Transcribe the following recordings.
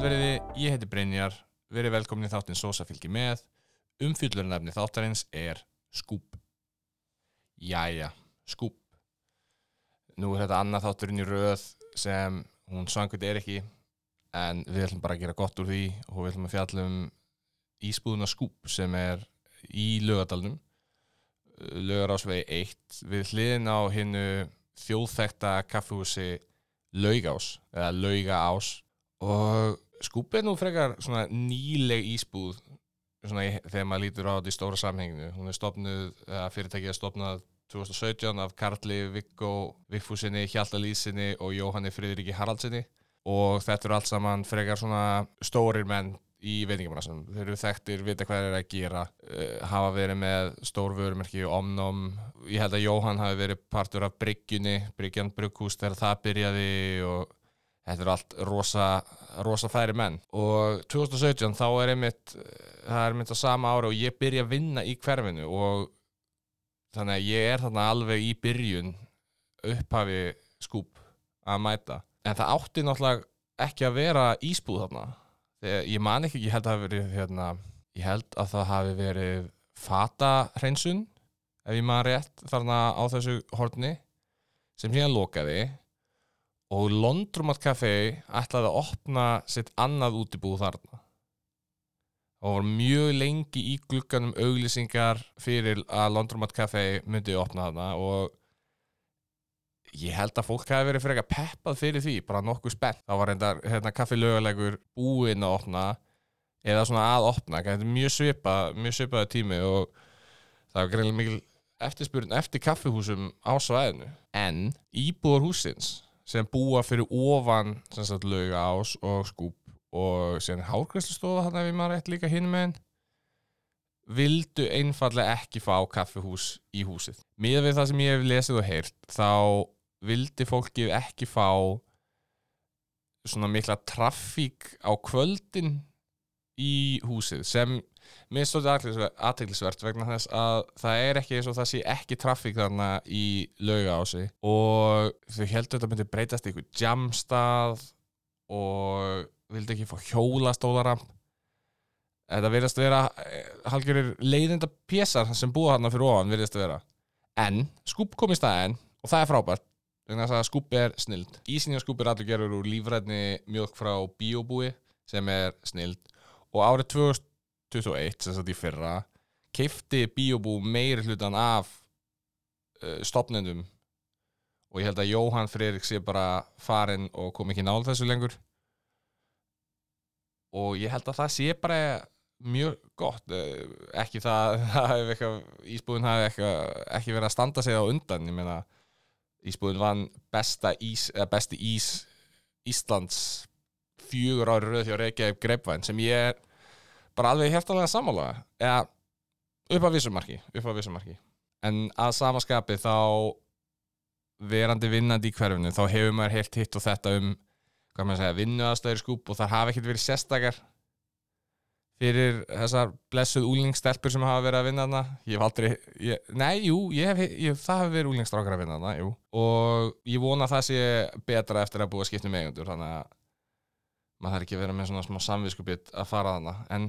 Sælveriði, ég heiti Brynjar, verið velkomin í þáttinn Sosa fylgir með. Umfyllurnefni þáttarins er skúp. Jæja, skúp. Nú er þetta annað þátturinn í röð sem hún svangveit er ekki, en við ætlum bara að gera gott úr því og við ætlum að fjalla um ísbúðuna skúp sem er í lögadalnum, lögarásvegi 1, við hliðin á hinnu þjóðþekta kaffehúsi Laugás, eða Laugaás og skúp er nú frekar svona nýleg ísbúð svona í, þegar maður lítur á þetta í stóra samhenginu hún er stopnuð, fyrirtækið er stopnað 2017 af Karli Viggo Vigfúsinni, Hjalta Lýsinni og Jóhanni Friðriki Haraldsinni og þetta eru allt saman frekar svona stórir menn í veitingabrannsanum þeir eru þekktir, vita hvað þeir eru að gera uh, hafa verið með stór vörumerki omnum, ég held að Jóhann hafi verið partur af Bryggjunni Bryggjan Brugghús þegar það byrjaði og þetta eru allt rosa, rosa færi menn. Og 2017 þá er einmitt það er einmitt á sama ára og ég byrja að vinna í hverfinu og þannig að ég er þarna alveg í byrjun upphafi skúp að mæta. En það átti náttúrulega ekki að vera ísbúð þarna. Þegar ég man ekki, ég held að það hafi verið hérna, ég held að það hafi verið fatahreinsun ef ég man rétt þarna á þessu horni sem síðan lokaði og Londromat Café ætlaði að opna sitt annað útibúð þarna. Og var mjög lengi í glugganum auglýsingar fyrir að Londromat Café myndi opna þarna og ég held að fólk hafi verið frekar peppað fyrir því, bara nokkuð spennt. Þá var reyndar hérna, kaffi lögulegur búinn að opna eða svona að opna, þetta er mjög svipað mjög svipaði tími og það var greinlega mikil eftirspurn eftir kaffihúsum á svæðinu. En íbúður húsins sem búa fyrir ofan sagt löga ás og skúp og sem hárgræslustofa hann ef ég maður rétt líka hinn með henn vildu einfallega ekki fá kaffihús í húsið. Miða við það sem ég hef lesið og heyrt, þá vildi fólkið ekki fá svona mikla traffík á kvöldin í húsið sem mér stóði aðteglisvert vegna þess að það er ekki eins og það sé ekki traffík þarna í lauga á sig og þau heldur þetta myndi breytast í eitthvað jamstað og vildi ekki fá hjólastólaramp. Þetta verðast að vera halgjörir leiðinda pésar sem búa hann fyrir ofan verðast að vera. En skúp kom í staðin og það er frábært þannig að skúp er snild. Ísinja skúp er allir gerur úr lífræðni mjölk frá biobúi sem er snild. Og árið 2021 sem sagt í fyrra keifti biobú meiri hlutan af uh, stopnendum og ég held að Jóhann Freirik sé bara farin og kom ekki náð þessu lengur. Og ég held að það sé bara mjög gott ekki það, það eitthvað, ísbúðin hafi ekki verið að standa sig á undan. Ég meina ísbúðin vann besta ís, besti ís Íslands fjögur ári rauð hjá Reykjavík Greipvæn sem ég er bara alveg hértalega sammála eða upp á vissumarki upp á vissumarki. En að samaskapi þá verandi vinnandi í hverfinu þá hefur maður heilt hitt og þetta um hvað maður segja, vinnuðastöður skúp og það hafa ekkert verið sérstakar fyrir þessar blessuð úlingstelpur sem hafa verið að vinna þarna. Ég hef aldrei, ég, nei, jú ég hef, ég, það hafi verið úlingstrákar að vinna þarna, jú. Og ég vona að það sé betra eftir að búa að skipta um eigundur þannig að maður þarf ekki að vera með svona smá samviskubitt að fara þarna. En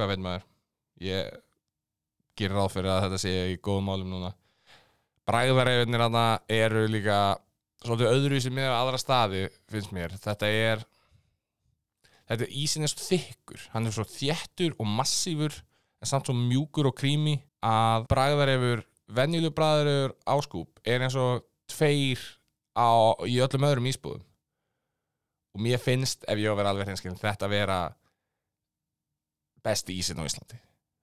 hvað veit maður? Ég gerir ráð fyrir að þetta sé í góðum málum núna. Bræðaræfinir þarna eru líka svolítið öðruvísi með aðra staði finnst mér, þetta er þetta er ísin er svo þykkur. Hann er svo þjættur og massífur en samt svo mjúkur og krími að bræðarefur, venjuleg bræðarefur áskúp er eins og tveir á, í öllum öðrum ísbúðum. Og mér finnst, ef ég á að vera alveg hinskinn þetta að vera besti ísin á Íslandi.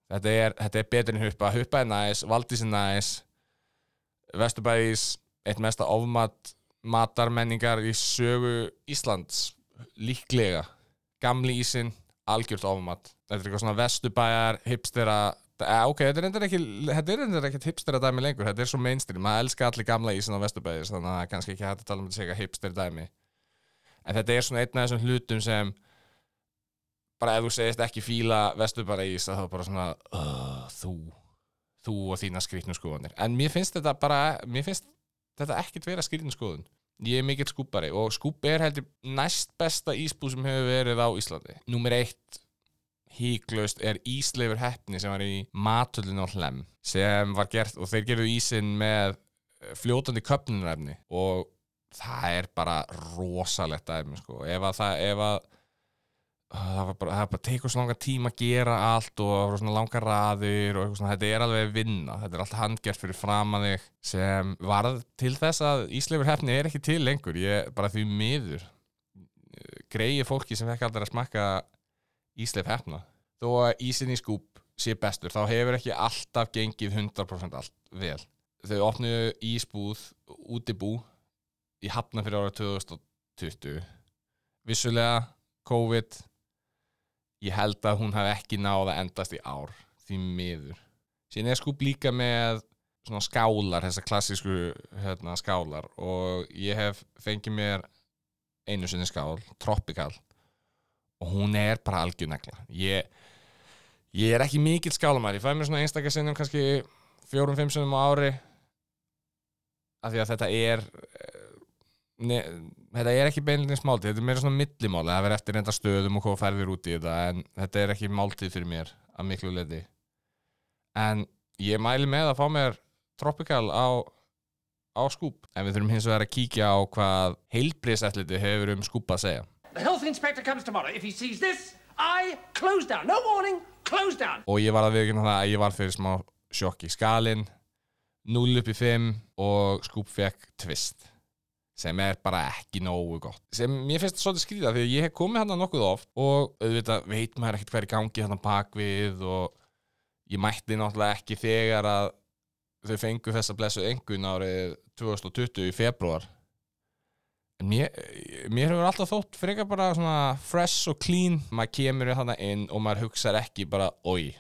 Þetta er, þetta er betur en huppa, huppa er næs Valdís er næs Vesturbæðis, eitt mesta ofmat matarmenningar í sögu Íslands líklega. Gamli ísin, algjört ofmat. Þetta er eitthvað svona vestubæjar hipstera, eh, ok, þetta er endur ekki þetta er endur ekkert hipstera dæmi lengur. Þetta er svo mainstream, maður elskar allir gamla ísin á vestubæjis þannig að kannski ekki hægt að tala um þetta segja hipstera dæmi. En þetta er svona einn af þessum hlutum sem bara ef þú segist ekki fíla vestubæjis þá bara svona uh, þú, þú og þína skrítnum skoðanir. En mér finnst þetta bara, mér finnst þetta ekkert vera skrítnum skoðun. Ég er mikill skúpari og skúp er heldur næst besta ísbú sem hefur verið á Íslandi. Númer eitt híklaust er Ísleifur Heppni sem var í matullin á hlem sem var gert og þeir gerðu ísinn með eh, fljótandi köpnunarefni og það er bara rosalegt aðeins sko. ef að það ef að það var bara, það bara tekur svo langa tíma að gera allt og það var svona langa raðir og eitthvað svona, þetta er alveg vinna. Þetta er allt handgert fyrir fram að þig sem varð til þess að Ísleifur hefni er ekki til lengur, ég bara því miður greiði fólki sem fekk aldrei að smakka Ísleif hefna. Þó að ísinn í skúp sé bestur, þá hefur ekki alltaf gengið 100% allt vel. Þau opnuðu ísbúð útibú í hafna fyrir ára 2020 vissulega COVID ég held að hún hef ekki náða endast í ár því miður. Síðan er skúp líka með svona skálar, þessar klassísku hérna, skálar og ég hef fengið mér einu sinni skál, Tropical og hún er bara algjörnegla ég, ég er ekki mikill skálamæri, ég fæ mér svona einstakar sinnum kannski fjórum-fimm sinnum á ári af því að þetta er ne, þetta er ekki beinlega smáltið, þetta er meira svona millimáli það verður eftir enda stöðum og hvað færðir út í þetta en þetta er ekki máltið fyrir mér að miklu leiti en ég mæli með að fá mér Tropical á, á skúp en við þurfum hins vegar að kíkja á hvað heilbriðsætliti hefur um skúp að segja The health inspector comes tomorrow. If he sees this, I close down. No warning, close down. og ég var að viðkynna það að ég var fyrir smá sjokki skalin 0 upp í 5 og skúp fekk tvist sem er bara ekki nógu gott. Sem mér finnst svolítið skrýða því að ég hef komið hann nokkuð oft og auðvitað veit maður ekkert hver í gangi hann bakvið og ég mætti náttúrulega ekki þegar að þau fengu þessa blessu engun árið 2020 í februar en mér, mér hefur alltaf þótt frekar bara svona fresh og clean. Maður kemur þannig inn og maður hugsar ekki bara oi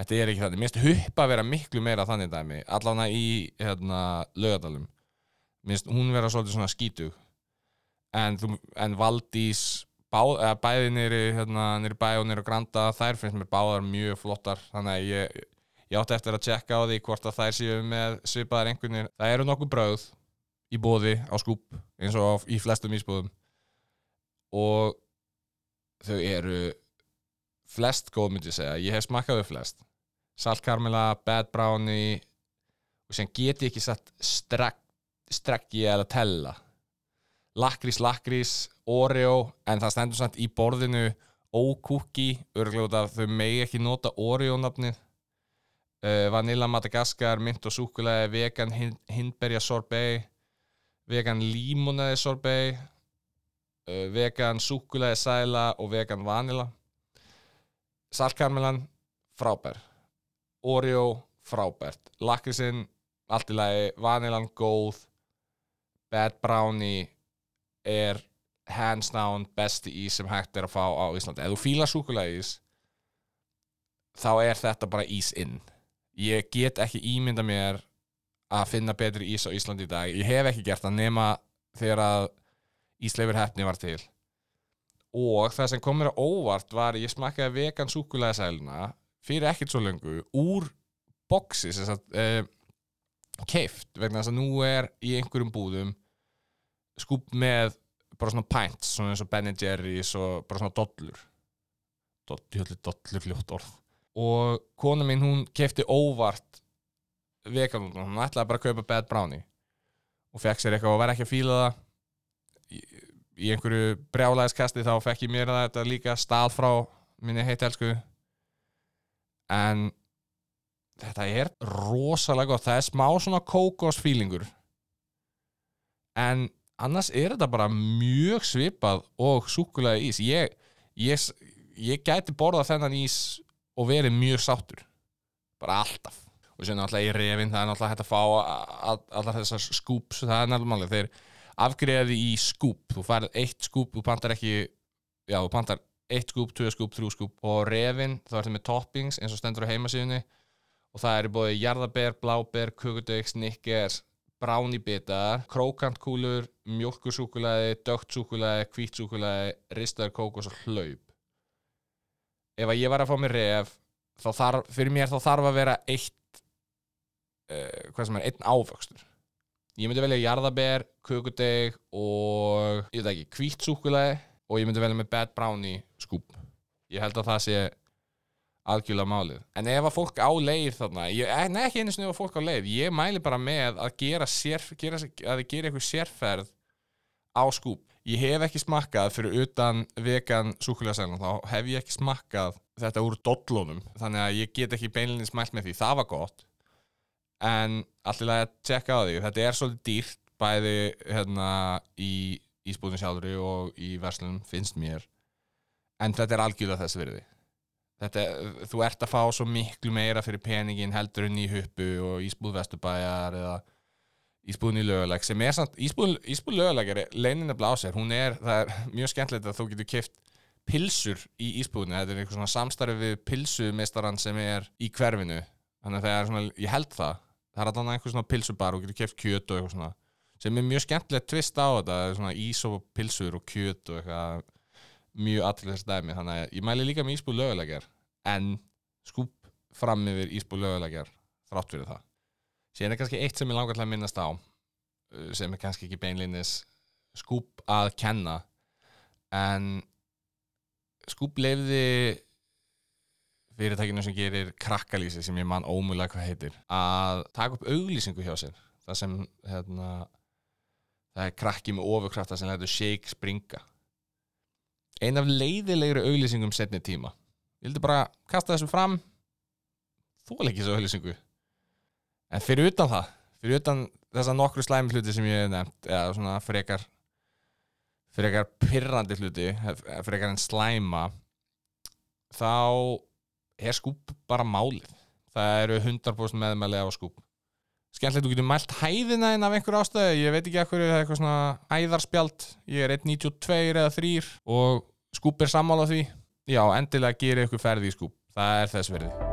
þetta er ekki þannig, mér finnst huppa að vera miklu meira þannig dæmi, allavega í hérna, lögadalum minnst hún vera svolítið svona skítug. En, þú, en Valdís eða, bæði nýri hérna, bæ og nýri granda þær finnst mér báðar mjög flottar. Þannig að ég, ég átti eftir að tjekka á því hvort að þær séu með svipaðar einhvernir. Það eru nokkuð brauð í bóði á skúp eins og á, í flestum ísbúðum. Og þau eru flest góð myndi ég segja, ég hef smakkað við flest. Saltkarmela, bad brownie. Og sem geti ekki sett strekk strekki eða tella. Lakrís, lakrís, oreo en það stendur samt í borðinu ókúki, af þau megi ekki nota oreo nafnið uh, vanilla madagaskar mint og súkulega, vegan hin, hindberja sorbet vegan límonaði sorbet uh, vegan súkulega sæla og vegan vanilla. Saltkarmelan frábær. Oreo frábært. Lakrísinn allt í lagi, vanilan góð Bad Brownie er hands down besti ís sem hægt er að fá á Íslandi. Ef þú fílar súkulega ís þá er þetta bara ís inn. Ég get ekki ímynda mér að finna betri ís á Íslandi í dag. Ég hef ekki gert það nema þegar að Ísleifur hefni var til. Og það sem kom mér á óvart var ég smakkaði vegan súkulega sæluna fyrir ekkert svo lengu úr boxi sem sagt eh, keift vegna þess að nú er í einhverjum búðum skúp með bara svona pints svona eins og Ben Jerry's og bara svona dollur. Dollur, dollur fljótt orð. Og kona mín hún keifti óvart vegan hún ætlaði bara að kaupa Bad Brownie. Og fekk sér eitthvað og var ekki að fíla það. Í, í einhverju brjálæðiskasti þá fekk ég mér það þetta líka stað frá minni heitt elsku. En þetta er rosalega gott. Það er smá svona kókosfílingur en annars er þetta bara mjög svipað og súkulega ís. Ég, ég, ég gæti borða þennan ís og verið mjög sáttur. Bara alltaf. Og sér náttúrulega í revin það er náttúrulega hægt að fá allar þessar skúps það er náttúrulega þeir afgreði í skúp þú færð eitt skúp, þú pantar ekki já, þú pantar eitt skúp, tvö skúp, þrjú skúp og revin, þá er þetta með toppings eins og stendur á heimasíðunni og það eru bóði jarðaber, bláber, kukudögg, snickers bránibitar, krókantkúlur mjölkursúkulæði, dögtsúkulæði kvítsúkulæði, ristaður kókos og hlaup. Ef að ég var að fá mér ref þarf, fyrir mér þá þarf að vera eitt uh, hvað sem er, einn ávöxtur. Ég myndi velja jarðaber, kökudeg og ég veit ekki, hvítsúkulegi og ég myndi velja með bad brownie skúp. Ég held að það sé algjörlega málið. En ef að fólk á leið þarna ég, nei ekki einu ef að fólk á leið ég mæli bara með að gera, sér, gera að gera eitthvað sérferð á skúp. Ég hef ekki smakkað fyrir utan vegan súkulegasælun þá hef ég ekki smakkað þetta úr dollunum þannig að ég get ekki beinlinni smælt með því. Það var gott en allir að tjekka á því. Þetta er svolítið dýrt bæði hérna í ísbúðin sjálfri og í verslunum finnst mér. En þetta er algjörlega þess virði þetta, þú ert að fá svo miklu meira fyrir peningin heldur en í huppu og ísbúð vesturbæjar eða ísbúðin í löguleg sem er samt, ísbúð, ísbúð löguleg er leinin að blá sér, hún er, það er mjög skemmtilegt að þú getur kift pilsur í ísbúðinu, þetta er eitthvað svona samstarfi við pilsumistaran sem er í hverfinu, þannig að það er svona ég held það, það er allan eitthvað svona pilsubar og getur kift kjöt og eitthvað svona sem er mjög skemmtilegt tvist á þetta. Svona ís og pilsur og kjöt og eitthvað mjög allir dæmi þannig að ég mæli líka með ísbúð lögulegar en skúp fram yfir ísbúð lögulegar þrátt fyrir það. Síðan er kannski eitt sem ég langar til að minnast á uh, sem er kannski ekki beinlinnis skúp að kenna en skúp lefði fyrirtækinu sem gerir krakkalýsi sem ég man ómúlega hvað heitir að taka upp auglýsingu hjá sér það sem hérna, það er krakki með ofurkrafta sem lætur shake springa ein af leiðilegri auglýsingum setni tíma. Ég vildi bara kasta þessu fram. Þól ekki þessu auglýsingu. En fyrir utan það fyrir utan þessa nokkru slæmi hluti sem ég hef nefnt eða svona frekar frekar pirrandi hluti frekar en slæma þá er skúp bara málið. Það eru 100% meðmæli á skúp. Skemmtilegt, þú getur mælt hæðina inn af einhver ástæðu, ég veit ekki ekkur það er eitthvað svona æðarspjald. Ég er 1.92 eða 3 og skúp er sammála því. Já, endilega gerir ykkur ferði í skúp. Það er þess verði